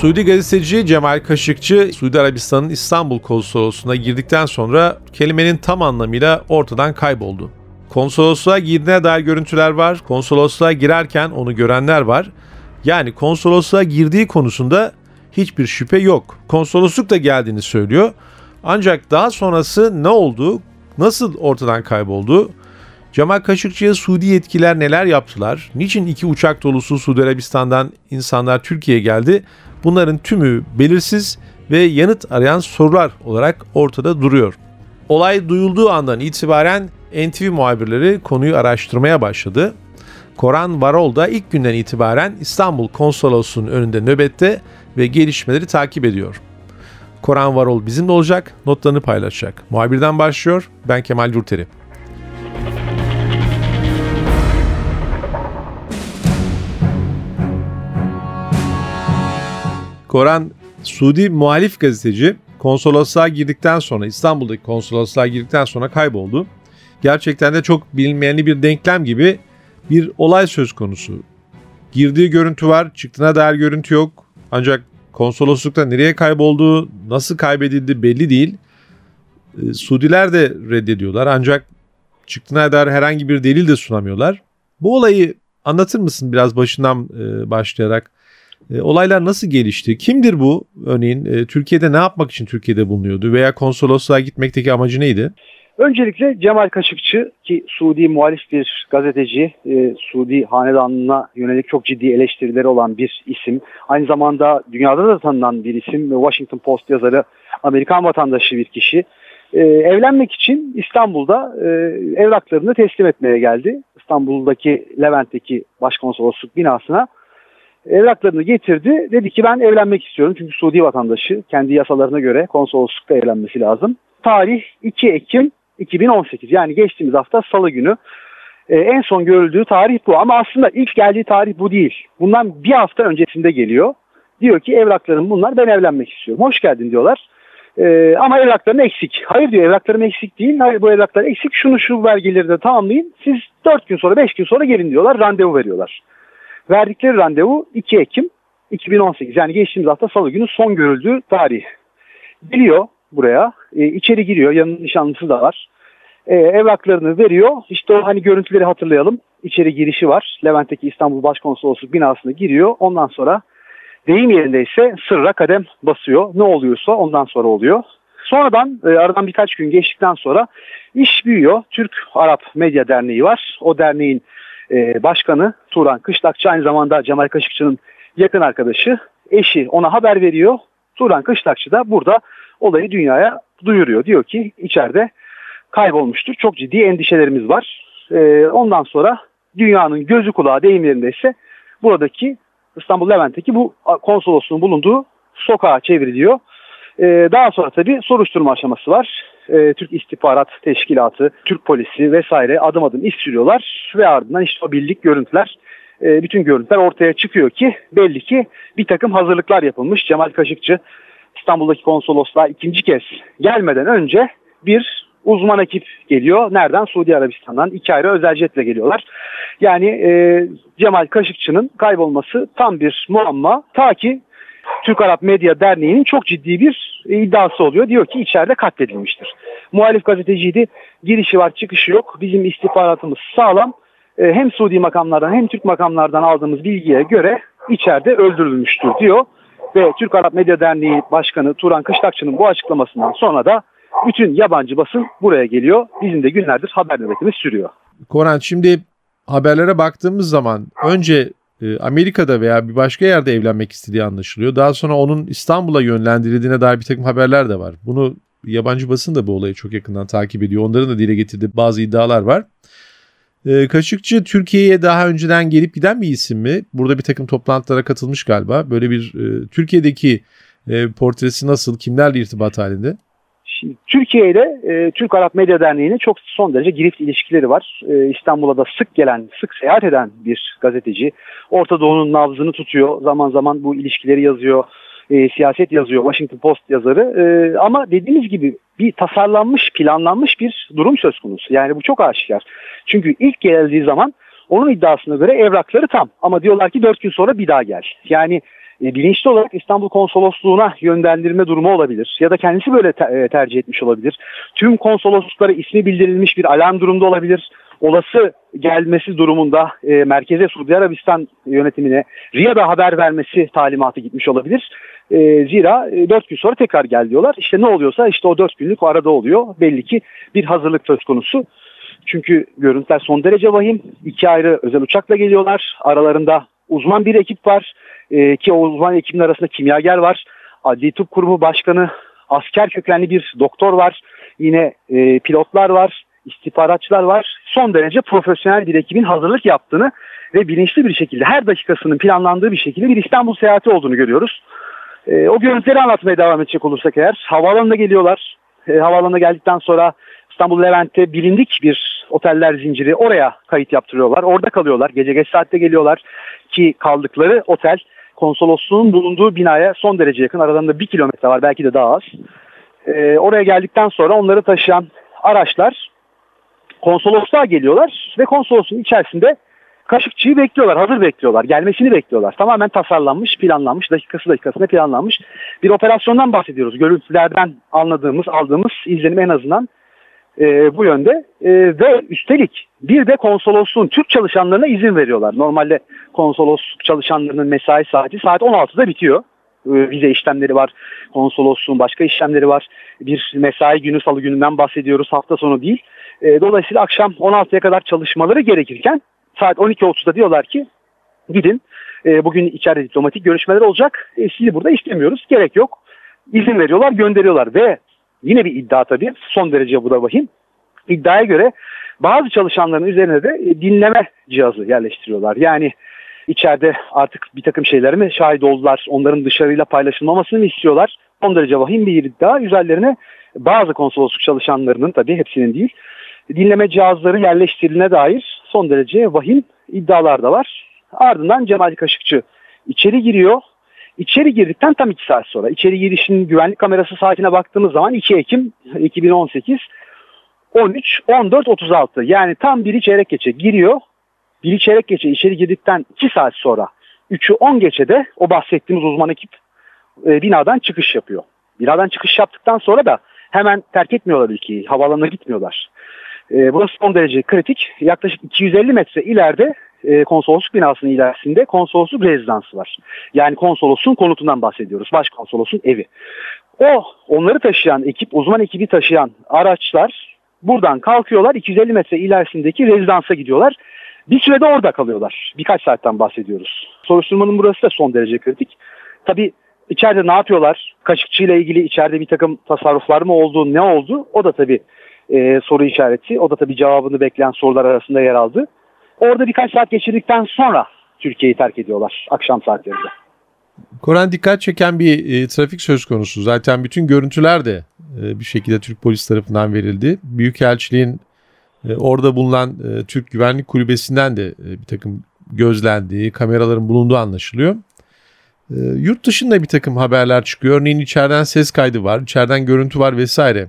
Suudi gazeteci Cemal Kaşıkçı, Suudi Arabistan'ın İstanbul konsolosluğuna girdikten sonra kelimenin tam anlamıyla ortadan kayboldu. Konsolosluğa girdiğine dair görüntüler var, konsolosluğa girerken onu görenler var. Yani konsolosluğa girdiği konusunda hiçbir şüphe yok. Konsolosluk da geldiğini söylüyor. Ancak daha sonrası ne oldu, nasıl ortadan kayboldu, Cemal Kaşıkçı'ya Suudi yetkililer neler yaptılar, niçin iki uçak dolusu Suudi Arabistan'dan insanlar Türkiye'ye geldi, bunların tümü belirsiz ve yanıt arayan sorular olarak ortada duruyor. Olay duyulduğu andan itibaren NTV muhabirleri konuyu araştırmaya başladı. Koran Varol da ilk günden itibaren İstanbul Konsolosluğu'nun önünde nöbette ve gelişmeleri takip ediyor. Koran Varol bizimle olacak, notlarını paylaşacak. Muhabirden başlıyor, ben Kemal Yurteri. Koran Suudi muhalif gazeteci konsolosluğa girdikten sonra İstanbul'daki konsolosluğa girdikten sonra kayboldu. Gerçekten de çok bilinmeyenli bir denklem gibi bir olay söz konusu. Girdiği görüntü var, çıktığına dair görüntü yok. Ancak konsoloslukta nereye kaybolduğu, nasıl kaybedildi belli değil. Ee, Suudiler de reddediyorlar ancak çıktığına dair herhangi bir delil de sunamıyorlar. Bu olayı anlatır mısın biraz başından e, başlayarak? E, olaylar nasıl gelişti? Kimdir bu? Örneğin e, Türkiye'de ne yapmak için Türkiye'de bulunuyordu veya konsolosluğa gitmekteki amacı neydi? Öncelikle Cemal Kaşıkçı ki Suudi muhalif bir gazeteci, e, Suudi hanedanlığına yönelik çok ciddi eleştirileri olan bir isim. Aynı zamanda dünyada da tanınan bir isim. Washington Post yazarı, Amerikan vatandaşı bir kişi. E, evlenmek için İstanbul'da e, evraklarını teslim etmeye geldi. İstanbul'daki Levent'teki başkonsolosluk binasına evraklarını getirdi. Dedi ki ben evlenmek istiyorum çünkü Suudi vatandaşı kendi yasalarına göre konsoloslukta evlenmesi lazım. Tarih 2 Ekim 2018 yani geçtiğimiz hafta salı günü ee, en son görüldüğü tarih bu ama aslında ilk geldiği tarih bu değil. Bundan bir hafta öncesinde geliyor. Diyor ki evraklarım bunlar ben evlenmek istiyorum. Hoş geldin diyorlar. Ee, ama evrakların eksik. Hayır diyor evraklarım eksik değil. Hayır bu evraklar eksik. Şunu şu vergileri de tamamlayın. Siz 4 gün sonra 5 gün sonra gelin diyorlar. Randevu veriyorlar. Verdikleri randevu 2 Ekim 2018 yani geçtiğimiz hafta salı günü son görüldüğü tarih. Geliyor buraya e, içeri giriyor yanında nişanlısı da var. E, evraklarını veriyor işte o hani görüntüleri hatırlayalım. İçeri girişi var Levent'teki İstanbul Başkonsolosluk binasına giriyor ondan sonra deyim yerindeyse sırra kadem basıyor ne oluyorsa ondan sonra oluyor. Sonradan e, aradan birkaç gün geçtikten sonra iş büyüyor. Türk-Arap Medya Derneği var. O derneğin e, başkanı Turan Kışlakçı aynı zamanda Cemal Kaşıkçı'nın yakın arkadaşı. Eşi ona haber veriyor. Turan Kışlakçı da burada olayı dünyaya duyuruyor. Diyor ki içeride kaybolmuştur. Çok ciddi endişelerimiz var. E, ondan sonra dünyanın gözü kulağı deyimlerinde ise buradaki İstanbul Levent'teki bu konsolosluğun bulunduğu sokağa çevriliyor. E, daha sonra tabii soruşturma aşaması var e, Türk İstihbarat Teşkilatı, Türk Polisi vesaire adım adım iş sürüyorlar ve ardından işte o birlik görüntüler e, bütün görüntüler ortaya çıkıyor ki belli ki bir takım hazırlıklar yapılmış. Cemal Kaşıkçı İstanbul'daki konsolosluğa ikinci kez gelmeden önce bir uzman ekip geliyor. Nereden? Suudi Arabistan'dan. iki ayrı özel jetle geliyorlar. Yani e, Cemal Kaşıkçı'nın kaybolması tam bir muamma. Ta ki Türk Arap Medya Derneği'nin çok ciddi bir iddiası oluyor. Diyor ki içeride katledilmiştir. Muhalif gazeteciydi. Girişi var çıkışı yok. Bizim istihbaratımız sağlam. E, hem Suudi makamlardan hem Türk makamlardan aldığımız bilgiye göre içeride öldürülmüştür diyor. Ve Türk Arap Medya Derneği Başkanı Turan Kışlakçı'nın bu açıklamasından sonra da bütün yabancı basın buraya geliyor. Bizim de günlerdir haber nöbetimiz sürüyor. Koran şimdi haberlere baktığımız zaman önce Amerika'da veya bir başka yerde evlenmek istediği anlaşılıyor. Daha sonra onun İstanbul'a yönlendirildiğine dair bir takım haberler de var. Bunu yabancı basın da bu olayı çok yakından takip ediyor. Onların da dile getirdiği bazı iddialar var. E, Kaşıkçı Türkiye'ye daha önceden gelip giden bir isim mi? Burada bir takım toplantılara katılmış galiba. Böyle bir e, Türkiye'deki e, portresi nasıl? Kimlerle irtibat halinde? Şimdi Türkiye ile e, Türk Arap Medya Derneği'nin çok son derece girift ilişkileri var. E, İstanbul'a da sık gelen, sık seyahat eden bir gazeteci. Orta Doğu'nun nabzını tutuyor. Zaman zaman bu ilişkileri yazıyor. E, siyaset yazıyor. Washington Post yazarı. E, ama dediğimiz gibi bir tasarlanmış, planlanmış bir durum söz konusu. Yani bu çok aşikar. Çünkü ilk geldiği zaman onun iddiasına göre evrakları tam. Ama diyorlar ki dört gün sonra bir daha gel. Yani bilinçli olarak İstanbul Konsolosluğu'na yönlendirme durumu olabilir. Ya da kendisi böyle e, tercih etmiş olabilir. Tüm konsolosluklara ismi bildirilmiş bir alarm durumda olabilir. Olası gelmesi durumunda e, merkeze Suudi Arabistan yönetimine Riyad'a haber vermesi talimatı gitmiş olabilir. E, zira e, 4 gün sonra tekrar gel diyorlar. İşte ne oluyorsa işte o 4 günlük o arada oluyor. Belli ki bir hazırlık söz konusu. Çünkü görüntüler son derece vahim. İki ayrı özel uçakla geliyorlar. Aralarında uzman bir ekip var. E, ki o uzman ekibin arasında kimyager var. Adli Tıp Kurumu Başkanı, asker kökenli bir doktor var. Yine e, pilotlar var, istihbaratçılar var. Son derece profesyonel bir ekibin hazırlık yaptığını ve bilinçli bir şekilde her dakikasının planlandığı bir şekilde bir İstanbul seyahati olduğunu görüyoruz. E, o görüntüleri anlatmaya devam edecek olursak eğer havaalanına geliyorlar. E, havaalanına geldikten sonra İstanbul Levent'te bilindik bir oteller zinciri oraya kayıt yaptırıyorlar. Orada kalıyorlar. Gece geç saatte geliyorlar ki kaldıkları otel konsolosluğun bulunduğu binaya son derece yakın. Aralarında bir kilometre var belki de daha az. Ee, oraya geldikten sonra onları taşıyan araçlar konsolosluğa geliyorlar ve konsolosluğun içerisinde Kaşıkçı'yı bekliyorlar, hazır bekliyorlar, gelmesini bekliyorlar. Tamamen tasarlanmış, planlanmış, dakikası dakikasına planlanmış bir operasyondan bahsediyoruz. Görüntülerden anladığımız, aldığımız izlenim en azından e, bu yönde e, ve üstelik bir de konsolosluğun Türk çalışanlarına izin veriyorlar. Normalde konsolosluk çalışanlarının mesai saati saat 16'da bitiyor. E, vize işlemleri var, konsolosluğun başka işlemleri var. Bir mesai günü salı gününden bahsediyoruz hafta sonu değil. E, dolayısıyla akşam 16'ya kadar çalışmaları gerekirken saat 12.30'da diyorlar ki gidin e, bugün içeride diplomatik görüşmeler olacak. E, sizi burada istemiyoruz gerek yok. İzin veriyorlar gönderiyorlar ve Yine bir iddia tabii. Son derece bu da vahim. İddiaya göre bazı çalışanların üzerine de e, dinleme cihazı yerleştiriyorlar. Yani içeride artık bir takım şeyler mi şahit oldular, onların dışarıyla paylaşılmamasını mı istiyorlar? Son derece vahim bir iddia. Üzerlerine bazı konsolosluk çalışanlarının tabii hepsinin değil, dinleme cihazları yerleştirilene dair son derece vahim iddialar da var. Ardından Cemal Kaşıkçı içeri giriyor İçeri girdikten tam 2 saat sonra içeri girişin güvenlik kamerası saatine baktığımız zaman 2 Ekim 2018 13 14 36 yani tam biri çeyrek geçe giriyor. Biri çeyrek geçe içeri girdikten 2 saat sonra 3'ü 10 geçede o bahsettiğimiz uzman ekip e, binadan çıkış yapıyor. Binadan çıkış yaptıktan sonra da hemen terk etmiyorlar ülkeyi. Havaalanına gitmiyorlar. E, burası son derece kritik. Yaklaşık 250 metre ileride e, konsolosluk binasının ilerisinde konsolosluk rezidansı var. Yani konsolosluğun konutundan bahsediyoruz. Başkonsolosun evi. O onları taşıyan ekip, uzman ekibi taşıyan araçlar buradan kalkıyorlar. 250 metre ilerisindeki rezidansa gidiyorlar. Bir sürede orada kalıyorlar. Birkaç saatten bahsediyoruz. Soruşturmanın burası da son derece kritik. Tabii içeride ne yapıyorlar? Kaşıkçı ile ilgili içeride bir takım tasarruflar mı oldu, ne oldu? O da tabii e, soru işareti. O da tabii cevabını bekleyen sorular arasında yer aldı. Orada birkaç saat geçirdikten sonra Türkiye'yi terk ediyorlar akşam saatlerinde. Koran dikkat çeken bir e, trafik söz konusu. Zaten bütün görüntüler de e, bir şekilde Türk polis tarafından verildi. Büyükelçiliğin e, orada bulunan e, Türk Güvenlik Kulübesi'nden de e, bir takım gözlendiği, kameraların bulunduğu anlaşılıyor. E, yurt dışında bir takım haberler çıkıyor. Örneğin içeriden ses kaydı var, içeriden görüntü var vesaire.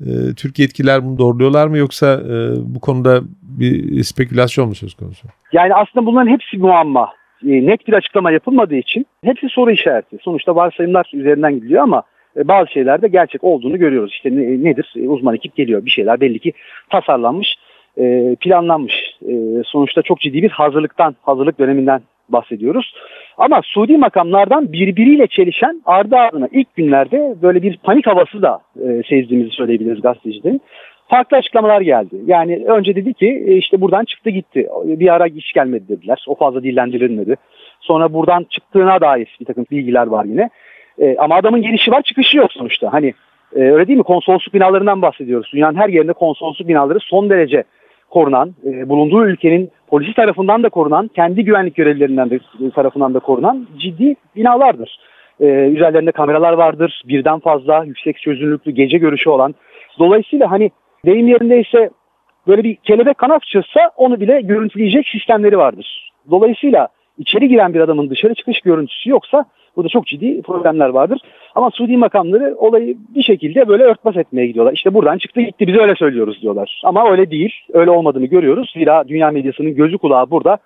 E, Türk yetkililer bunu doğruluyorlar mı yoksa e, bu konuda bir spekülasyon mu söz konusu? Yani aslında bunların hepsi muamma. E, net bir açıklama yapılmadığı için hepsi soru işareti. Sonuçta varsayımlar üzerinden gidiyor ama e, bazı şeylerde gerçek olduğunu görüyoruz. İşte ne, nedir? E, uzman ekip geliyor. Bir şeyler belli ki tasarlanmış, e, planlanmış. Sonuçta çok ciddi bir hazırlıktan, hazırlık döneminden bahsediyoruz. Ama Suudi makamlardan birbiriyle çelişen ardı ardına ilk günlerde böyle bir panik havası da e, sezdiğimizi söyleyebiliriz gazetecilerin. Farklı açıklamalar geldi. Yani önce dedi ki e, işte buradan çıktı gitti. Bir ara hiç gelmedi dediler. O fazla dillendirilmedi. Sonra buradan çıktığına dair bir takım bilgiler var yine. E, ama adamın girişi var çıkışı yok sonuçta. Hani e, öyle değil mi? Konsolosluk binalarından bahsediyoruz. Dünyanın her yerinde konsolosluk binaları son derece korunan, e, bulunduğu ülkenin polisi tarafından da korunan, kendi güvenlik görevlilerinden de tarafından da korunan ciddi binalardır. E, üzerlerinde kameralar vardır. Birden fazla yüksek çözünürlüklü gece görüşü olan. Dolayısıyla hani deyim yerindeyse böyle bir kelebek kanat çırpsa onu bile görüntüleyecek sistemleri vardır. Dolayısıyla içeri giren bir adamın dışarı çıkış görüntüsü yoksa burada çok ciddi problemler vardır. Ama Suudi makamları olayı bir şekilde böyle örtbas etmeye gidiyorlar. İşte buradan çıktı gitti biz öyle söylüyoruz diyorlar. Ama öyle değil. Öyle olmadığını görüyoruz. Zira dünya medyasının gözü kulağı burada.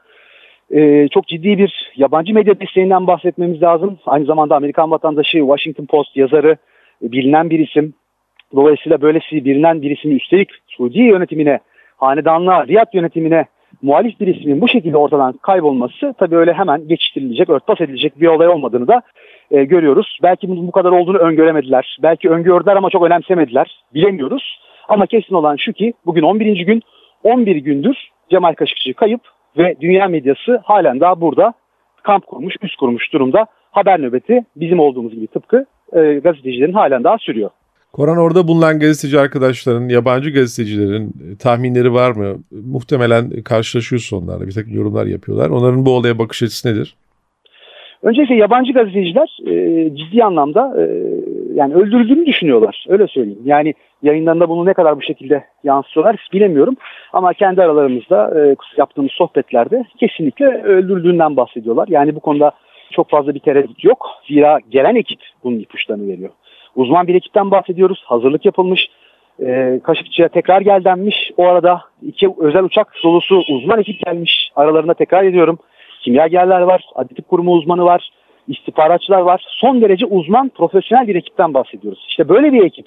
Ee, çok ciddi bir yabancı medya desteğinden bahsetmemiz lazım. Aynı zamanda Amerikan vatandaşı Washington Post yazarı e, bilinen bir isim. Dolayısıyla böylesi bilinen bir ismi üstelik Suudi yönetimine, hanedanlığa, Riyad yönetimine muhalif bir ismin bu şekilde ortadan kaybolması tabii öyle hemen geçiştirilecek, örtbas edilecek bir olay olmadığını da e, görüyoruz. Belki bunun bu kadar olduğunu öngöremediler. Belki öngördüler ama çok önemsemediler. Bilemiyoruz. Ama kesin olan şu ki bugün 11. gün 11 gündür Cemal Kaşıkçı kayıp ve dünya medyası halen daha burada kamp kurmuş, üst kurmuş durumda. Haber nöbeti bizim olduğumuz gibi tıpkı e, gazetecilerin halen daha sürüyor. Koran orada bulunan gazeteci arkadaşların, yabancı gazetecilerin e, tahminleri var mı? Muhtemelen karşılaşıyorsun onlarla. Bir takım yorumlar yapıyorlar. Onların bu olaya bakış açısı nedir? Öncelikle yabancı gazeteciler e, ciddi anlamda e, yani öldürüldüğünü düşünüyorlar. Öyle söyleyeyim. Yani yayınlarında bunu ne kadar bu şekilde yansıtıyorlar bilemiyorum. Ama kendi aralarımızda e, yaptığımız sohbetlerde kesinlikle öldürüldüğünden bahsediyorlar. Yani bu konuda çok fazla bir tereddüt yok. Zira gelen ekip bunun ipuçlarını veriyor. Uzman bir ekipten bahsediyoruz. Hazırlık yapılmış. E, Kaşıkçı'ya tekrar gel denmiş. O arada iki özel uçak dolusu uzman ekip gelmiş. Aralarında tekrar ediyorum. Kimyagerler var, aditif kurumu uzmanı var, istihbaratçılar var. Son derece uzman, profesyonel bir ekipten bahsediyoruz. İşte böyle bir ekip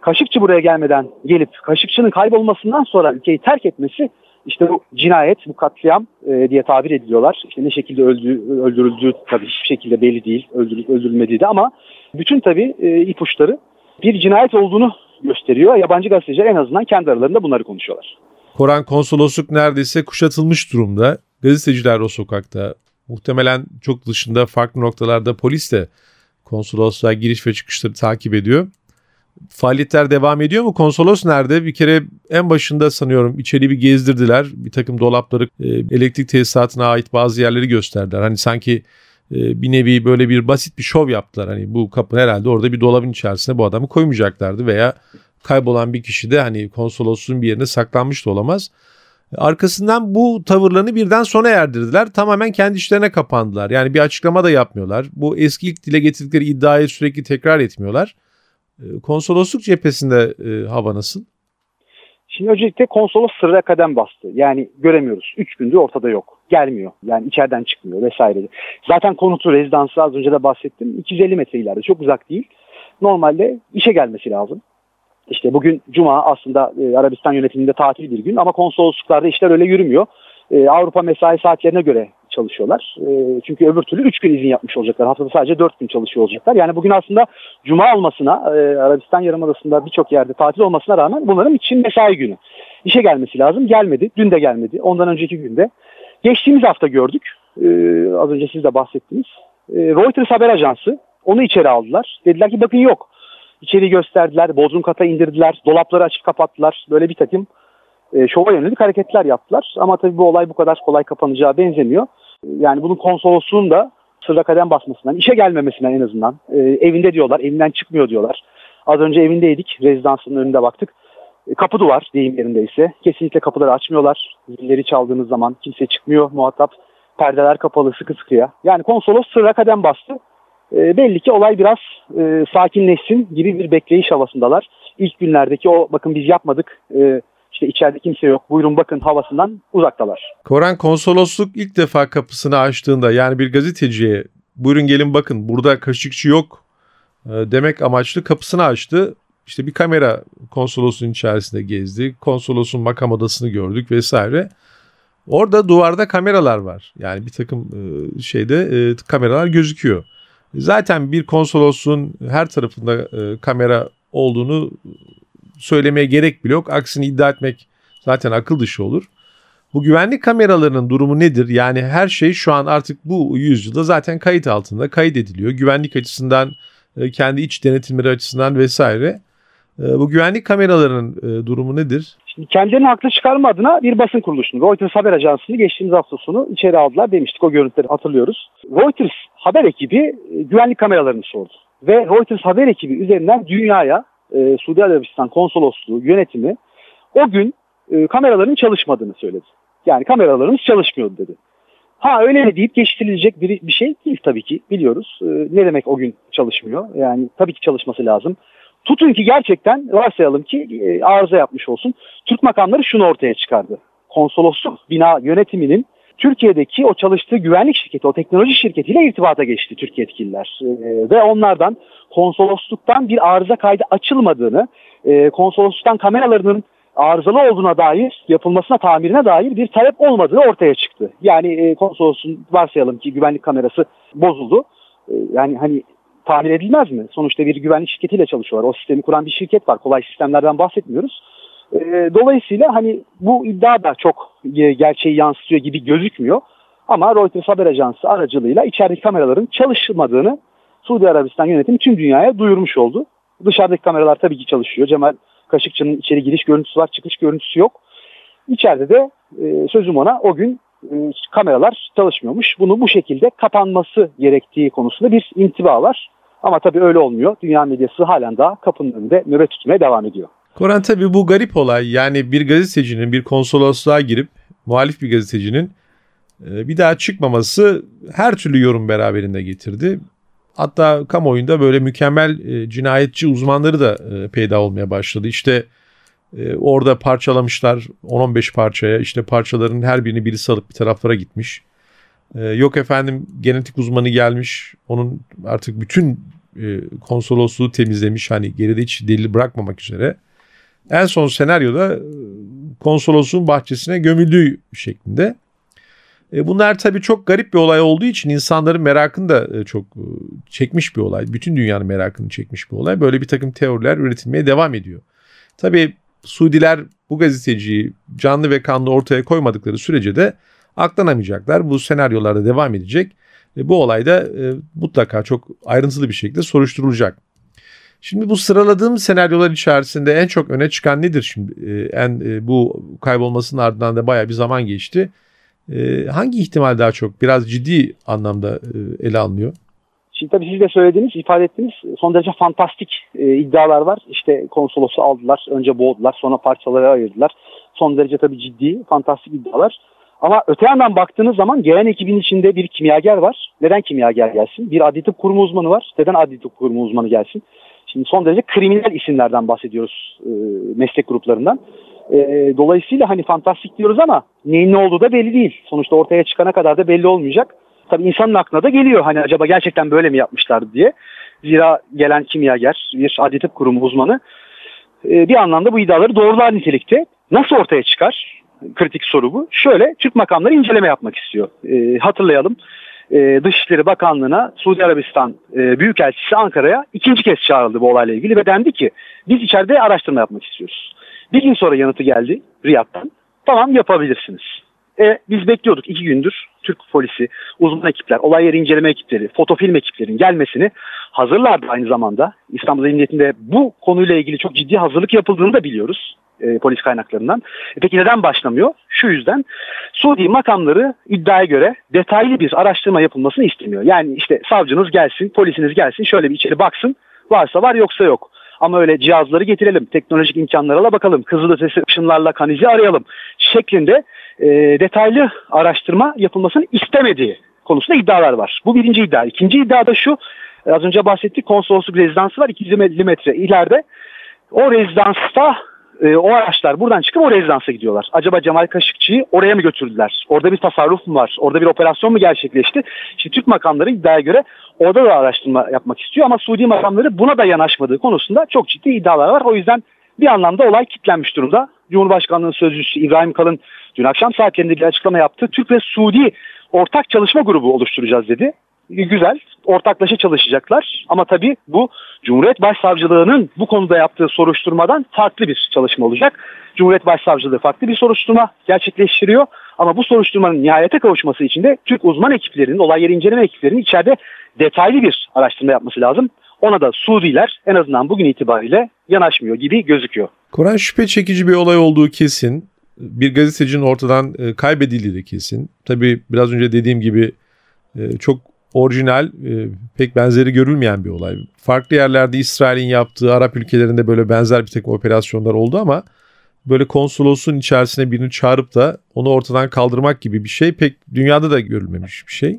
Kaşıkçı buraya gelmeden gelip Kaşıkçı'nın kaybolmasından sonra ülkeyi terk etmesi işte bu cinayet, bu katliam e, diye tabir ediliyorlar. İşte ne şekilde öldü, öldürüldüğü tabii hiçbir şekilde belli değil. Öldürülüp öldürülmediği de ama bütün tabii e, ipuçları bir cinayet olduğunu gösteriyor. Yabancı gazeteciler en azından kendi aralarında bunları konuşuyorlar. Koran konsolosluk neredeyse kuşatılmış durumda. Gazeteciler o sokakta. Muhtemelen çok dışında farklı noktalarda polis de konsolosluğa giriş ve çıkışları takip ediyor. Faaliyetler devam ediyor mu? Konsolos nerede? Bir kere en başında sanıyorum içeri bir gezdirdiler. Bir takım dolapları, e, elektrik tesisatına ait bazı yerleri gösterdiler. Hani sanki e, bir nevi böyle bir basit bir şov yaptılar. Hani bu kapı herhalde orada bir dolabın içerisine bu adamı koymayacaklardı veya kaybolan bir kişi de hani konsolosluğun bir yerine saklanmış da olamaz. Arkasından bu tavırlarını birden sona erdirdiler. Tamamen kendi işlerine kapandılar. Yani bir açıklama da yapmıyorlar. Bu eski ilk dile getirdikleri iddiayı sürekli tekrar etmiyorlar. Ee, konsolosluk cephesinde e, hava nasıl? Şimdi öncelikle konsolos sırra kadem bastı. Yani göremiyoruz. Üç gündür ortada yok. Gelmiyor. Yani içeriden çıkmıyor vesaire. Zaten konutu rezidansı az önce de bahsettim. 250 metre ileride. Çok uzak değil. Normalde işe gelmesi lazım. İşte bugün Cuma aslında e, Arabistan yönetiminde tatil bir gün ama konsolosluklarda işler öyle yürümüyor. E, Avrupa mesai saatlerine göre çalışıyorlar. E, çünkü öbür türlü 3 gün izin yapmış olacaklar. Haftada sadece 4 gün çalışıyor olacaklar. Yani bugün aslında Cuma olmasına e, Arabistan Yarımadası'nda birçok yerde tatil olmasına rağmen bunların için mesai günü. İşe gelmesi lazım. Gelmedi. Dün de gelmedi. Ondan önceki günde. Geçtiğimiz hafta gördük. E, az önce siz de bahsettiniz. E, Reuters haber ajansı onu içeri aldılar. Dediler ki bakın yok içeri gösterdiler, bodrum kata indirdiler, dolapları açıp kapattılar. Böyle bir takım e, şova yönelik hareketler yaptılar. Ama tabii bu olay bu kadar kolay kapanacağı benzemiyor. Yani bunun konsolosluğun da sırra kadem basmasından, işe gelmemesinden en azından. E, evinde diyorlar, evinden çıkmıyor diyorlar. Az önce evindeydik, rezidansının önünde baktık. E, kapı duvar deyim yerindeyse. Kesinlikle kapıları açmıyorlar. Zilleri çaldığınız zaman kimse çıkmıyor muhatap. Perdeler kapalı sıkı sıkıya. Yani konsolos sırra kadem bastı. E, belli ki olay biraz e, sakinleşsin gibi bir bekleyiş havasındalar. İlk günlerdeki o bakın biz yapmadık e, işte içeride kimse yok buyurun bakın havasından uzaktalar. Koran konsolosluk ilk defa kapısını açtığında yani bir gazeteciye buyurun gelin bakın burada kaşıkçı yok e, demek amaçlı kapısını açtı. İşte bir kamera konsolosluğun içerisinde gezdi. Konsolosun makam odasını gördük vesaire. Orada duvarda kameralar var. Yani bir takım e, şeyde e, kameralar gözüküyor. Zaten bir konsolosluğun her tarafında kamera olduğunu söylemeye gerek bile yok. Aksini iddia etmek zaten akıl dışı olur. Bu güvenlik kameralarının durumu nedir? Yani her şey şu an artık bu yüzyılda zaten kayıt altında kayıt ediliyor. Güvenlik açısından, e, kendi iç denetimleri açısından vesaire. E, bu güvenlik kameralarının e, durumu nedir? Şimdi kendilerini haklı çıkarma adına bir basın kuruluşunu, Reuters haber ajansını geçtiğimiz hafta sonu içeri aldılar demiştik. O görüntüleri hatırlıyoruz. Reuters haber ekibi güvenlik kameralarını sordu. Ve Reuters haber ekibi üzerinden dünyaya e, Suudi Arabistan konsolosluğu yönetimi o gün e, kameraların çalışmadığını söyledi. Yani kameralarımız çalışmıyordu dedi. Ha öyle mi deyip geçiştirilecek bir, bir şey değil tabii ki biliyoruz. E, ne demek o gün çalışmıyor? Yani tabii ki çalışması lazım. Tutun ki gerçekten varsayalım ki e, arıza yapmış olsun. Türk makamları şunu ortaya çıkardı. Konsolosluk bina yönetiminin Türkiye'deki o çalıştığı güvenlik şirketi, o teknoloji şirketiyle irtibata geçti Türkiye yetkililer. E, ve onlardan konsolosluktan bir arıza kaydı açılmadığını, e, konsolosluktan kameralarının arızalı olduğuna dair, yapılmasına, tamirine dair bir talep olmadığı ortaya çıktı. Yani e, konsolosluğun varsayalım ki güvenlik kamerası bozuldu. E, yani hani tahmin edilmez mi? Sonuçta bir güvenlik şirketiyle çalışıyorlar. O sistemi kuran bir şirket var. Kolay sistemlerden bahsetmiyoruz. E, dolayısıyla hani bu iddia da çok e, gerçeği yansıtıyor gibi gözükmüyor. Ama Reuters haber ajansı aracılığıyla içerideki kameraların çalışmadığını Suudi Arabistan yönetimi tüm dünyaya duyurmuş oldu. Dışarıdaki kameralar tabii ki çalışıyor. Cemal Kaşıkçı'nın içeri giriş görüntüsü var, çıkış görüntüsü yok. İçeride de e, sözüm ona o gün e, kameralar çalışmıyormuş. Bunu bu şekilde kapanması gerektiği konusunda bir intiba var. Ama tabii öyle olmuyor. Dünya medyası halen daha kapının önünde nöbet tutmaya devam ediyor. Koran tabii bu garip olay. Yani bir gazetecinin bir konsolosluğa girip muhalif bir gazetecinin e, bir daha çıkmaması her türlü yorum beraberinde getirdi. Hatta kamuoyunda böyle mükemmel e, cinayetçi uzmanları da e, peyda olmaya başladı. İşte orada parçalamışlar 10-15 parçaya. İşte parçaların her birini birisi alıp bir taraflara gitmiş. yok efendim genetik uzmanı gelmiş. Onun artık bütün konsolosluğu temizlemiş. Hani geride hiç delil bırakmamak üzere. En son senaryoda e, konsolosluğun bahçesine gömüldüğü şeklinde. E, bunlar tabii çok garip bir olay olduğu için insanların merakını da e, çok çekmiş bir olay. Bütün dünyanın merakını çekmiş bir olay. Böyle bir takım teoriler üretilmeye devam ediyor. Tabii Suudiler bu gazeteciyi canlı ve kanlı ortaya koymadıkları sürece de aklanamayacaklar. Bu senaryolarda devam edecek. Bu olayda mutlaka çok ayrıntılı bir şekilde soruşturulacak. Şimdi bu sıraladığım senaryolar içerisinde en çok öne çıkan nedir şimdi? Ee, en e, bu kaybolmasının ardından da baya bir zaman geçti. Ee, hangi ihtimal daha çok biraz ciddi anlamda e, ele alınıyor? Şimdi tabii siz de söylediğiniz, ifade ettiğiniz son derece fantastik e, iddialar var. İşte konsolosu aldılar, önce boğdular, sonra parçalara ayırdılar. Son derece tabii ciddi, fantastik iddialar. Ama öte yandan baktığınız zaman gelen ekibin içinde bir kimyager var. Neden kimyager gelsin? Bir adli tıp kurumu uzmanı var. Neden adli tıp kurumu uzmanı gelsin? Şimdi son derece kriminal isimlerden bahsediyoruz e, meslek gruplarından. E, dolayısıyla hani fantastik diyoruz ama neyin ne olduğu da belli değil. Sonuçta ortaya çıkana kadar da belli olmayacak. Tabii insanın aklına da geliyor hani acaba gerçekten böyle mi yapmışlar diye. Zira gelen kimyager, bir adli tıp kurumu uzmanı e, bir anlamda bu iddiaları doğrular nitelikte. Nasıl ortaya çıkar? Kritik soru bu. Şöyle Türk makamları inceleme yapmak istiyor. E, hatırlayalım e, Dışişleri Bakanlığı'na Suudi Arabistan e, Büyükelçisi Ankara'ya ikinci kez çağrıldı bu olayla ilgili ve dendi ki biz içeride araştırma yapmak istiyoruz. Bir gün sonra yanıtı geldi Riyad'dan. Tamam yapabilirsiniz. E, biz bekliyorduk iki gündür Türk polisi, uzman ekipler, olay yeri inceleme ekipleri, fotofilm ekiplerinin gelmesini hazırlardı aynı zamanda. İstanbul Emniyetinde bu konuyla ilgili çok ciddi hazırlık yapıldığını da biliyoruz e, polis kaynaklarından. E, peki neden başlamıyor? Şu yüzden Suudi makamları iddiaya göre detaylı bir araştırma yapılmasını istemiyor. Yani işte savcınız gelsin, polisiniz gelsin, şöyle bir içeri baksın, varsa var yoksa yok. Ama öyle cihazları getirelim, teknolojik imkanlara bakalım, ötesi ışınlarla kanizi arayalım şeklinde e, detaylı araştırma yapılmasını istemediği konusunda iddialar var. Bu birinci iddia. İkinci iddia da şu, az önce bahsettik konsolosluk rezidansı var 250 metre ileride. O rezidansta e, o araçlar buradan çıkıp o rezidansa gidiyorlar. Acaba Cemal Kaşıkçı'yı oraya mı götürdüler? Orada bir tasarruf mu var? Orada bir operasyon mu gerçekleşti? Şimdi Türk makamları iddiaya göre orada da araştırma yapmak istiyor ama Suudi makamları buna da yanaşmadığı konusunda çok ciddi iddialar var. O yüzden bir anlamda olay kitlenmiş durumda. Cumhurbaşkanlığı Sözcüsü İbrahim Kalın dün akşam saatlerinde bir açıklama yaptı. Türk ve Suudi ortak çalışma grubu oluşturacağız dedi güzel ortaklaşa çalışacaklar ama tabii bu Cumhuriyet Başsavcılığı'nın bu konuda yaptığı soruşturmadan farklı bir çalışma olacak. Cumhuriyet Başsavcılığı farklı bir soruşturma gerçekleştiriyor ama bu soruşturmanın nihayete kavuşması için de Türk uzman ekiplerinin, olay yeri inceleme ekiplerinin içeride detaylı bir araştırma yapması lazım. ona da Suudiler en azından bugün itibariyle yanaşmıyor gibi gözüküyor. Kur'an şüphe çekici bir olay olduğu kesin. Bir gazetecinin ortadan e, kaybedildiği de kesin. Tabii biraz önce dediğim gibi e, çok orijinal, e, pek benzeri görülmeyen bir olay. Farklı yerlerde İsrail'in yaptığı, Arap ülkelerinde böyle benzer bir takım operasyonlar oldu ama böyle konsolosun içerisine birini çağırıp da onu ortadan kaldırmak gibi bir şey pek dünyada da görülmemiş bir şey.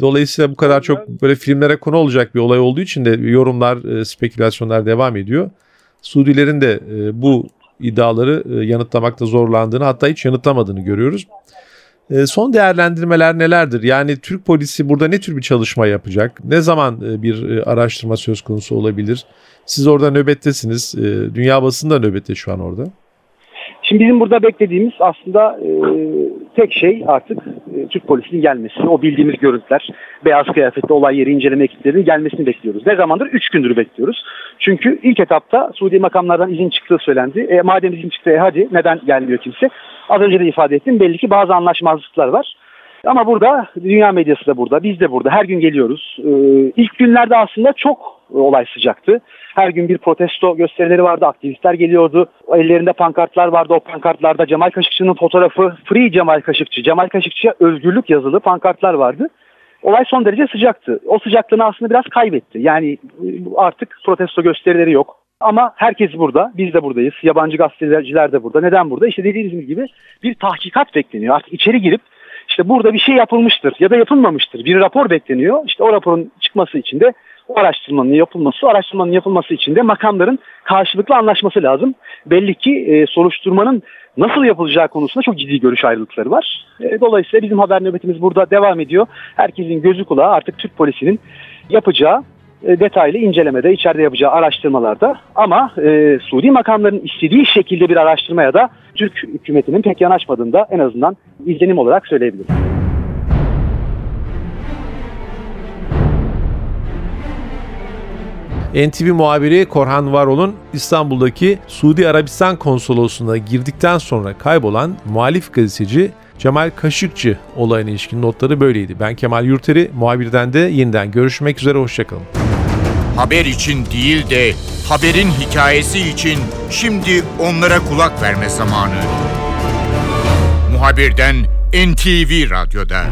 Dolayısıyla bu kadar çok böyle filmlere konu olacak bir olay olduğu için de yorumlar, spekülasyonlar devam ediyor. Suudilerin de bu iddiaları yanıtlamakta zorlandığını hatta hiç yanıtlamadığını görüyoruz. Ee, son değerlendirmeler nelerdir? Yani Türk polisi burada ne tür bir çalışma yapacak? Ne zaman e, bir e, araştırma söz konusu olabilir? Siz orada nöbettesiniz. Ee, dünya basında nöbette şu an orada. Şimdi bizim burada beklediğimiz aslında e, tek şey artık Türk polisinin gelmesi. O bildiğimiz görüntüler, beyaz kıyafetli olay yeri inceleme ekiplerinin gelmesini bekliyoruz. Ne zamandır? Üç gündür bekliyoruz. Çünkü ilk etapta Suudi makamlardan izin çıktığı söylendi. E, madem izin çıktı e, hadi neden gelmiyor kimse? Az önce de ifade ettim. Belli ki bazı anlaşmazlıklar var. Ama burada dünya medyası da burada, biz de burada. Her gün geliyoruz. Ee, ilk günlerde aslında çok olay sıcaktı. Her gün bir protesto gösterileri vardı, aktivistler geliyordu. Ellerinde pankartlar vardı. O pankartlarda Cemal Kaşıkçı'nın fotoğrafı, Free Cemal Kaşıkçı, Cemal Kaşıkçı'ya özgürlük yazılı pankartlar vardı. Olay son derece sıcaktı. O sıcaklığını aslında biraz kaybetti. Yani artık protesto gösterileri yok. Ama herkes burada, biz de buradayız. Yabancı gazeteciler de burada. Neden burada? İşte dediğiniz gibi bir tahkikat bekleniyor. Artık içeri girip işte burada bir şey yapılmıştır ya da yapılmamıştır. Bir rapor bekleniyor. İşte o raporun çıkması için de o araştırmanın yapılması, araştırmanın yapılması için de makamların karşılıklı anlaşması lazım. Belli ki e, soruşturmanın nasıl yapılacağı konusunda çok ciddi görüş ayrılıkları var. E, dolayısıyla bizim haber nöbetimiz burada devam ediyor. Herkesin gözü kulağı artık Türk polisinin yapacağı detaylı incelemede, içeride yapacağı araştırmalarda ama e, Suudi makamların istediği şekilde bir araştırmaya da Türk hükümetinin pek yanaşmadığında en azından izlenim olarak söyleyebilirim. NTV muhabiri Korhan Varol'un İstanbul'daki Suudi Arabistan konsolosluğuna girdikten sonra kaybolan muhalif gazeteci Cemal Kaşıkçı olayına ilişkin notları böyleydi. Ben Kemal Yurteri, muhabirden de yeniden görüşmek üzere, hoşçakalın. Haber için değil de haberin hikayesi için şimdi onlara kulak verme zamanı. Muhabirden NTV Radyo'da.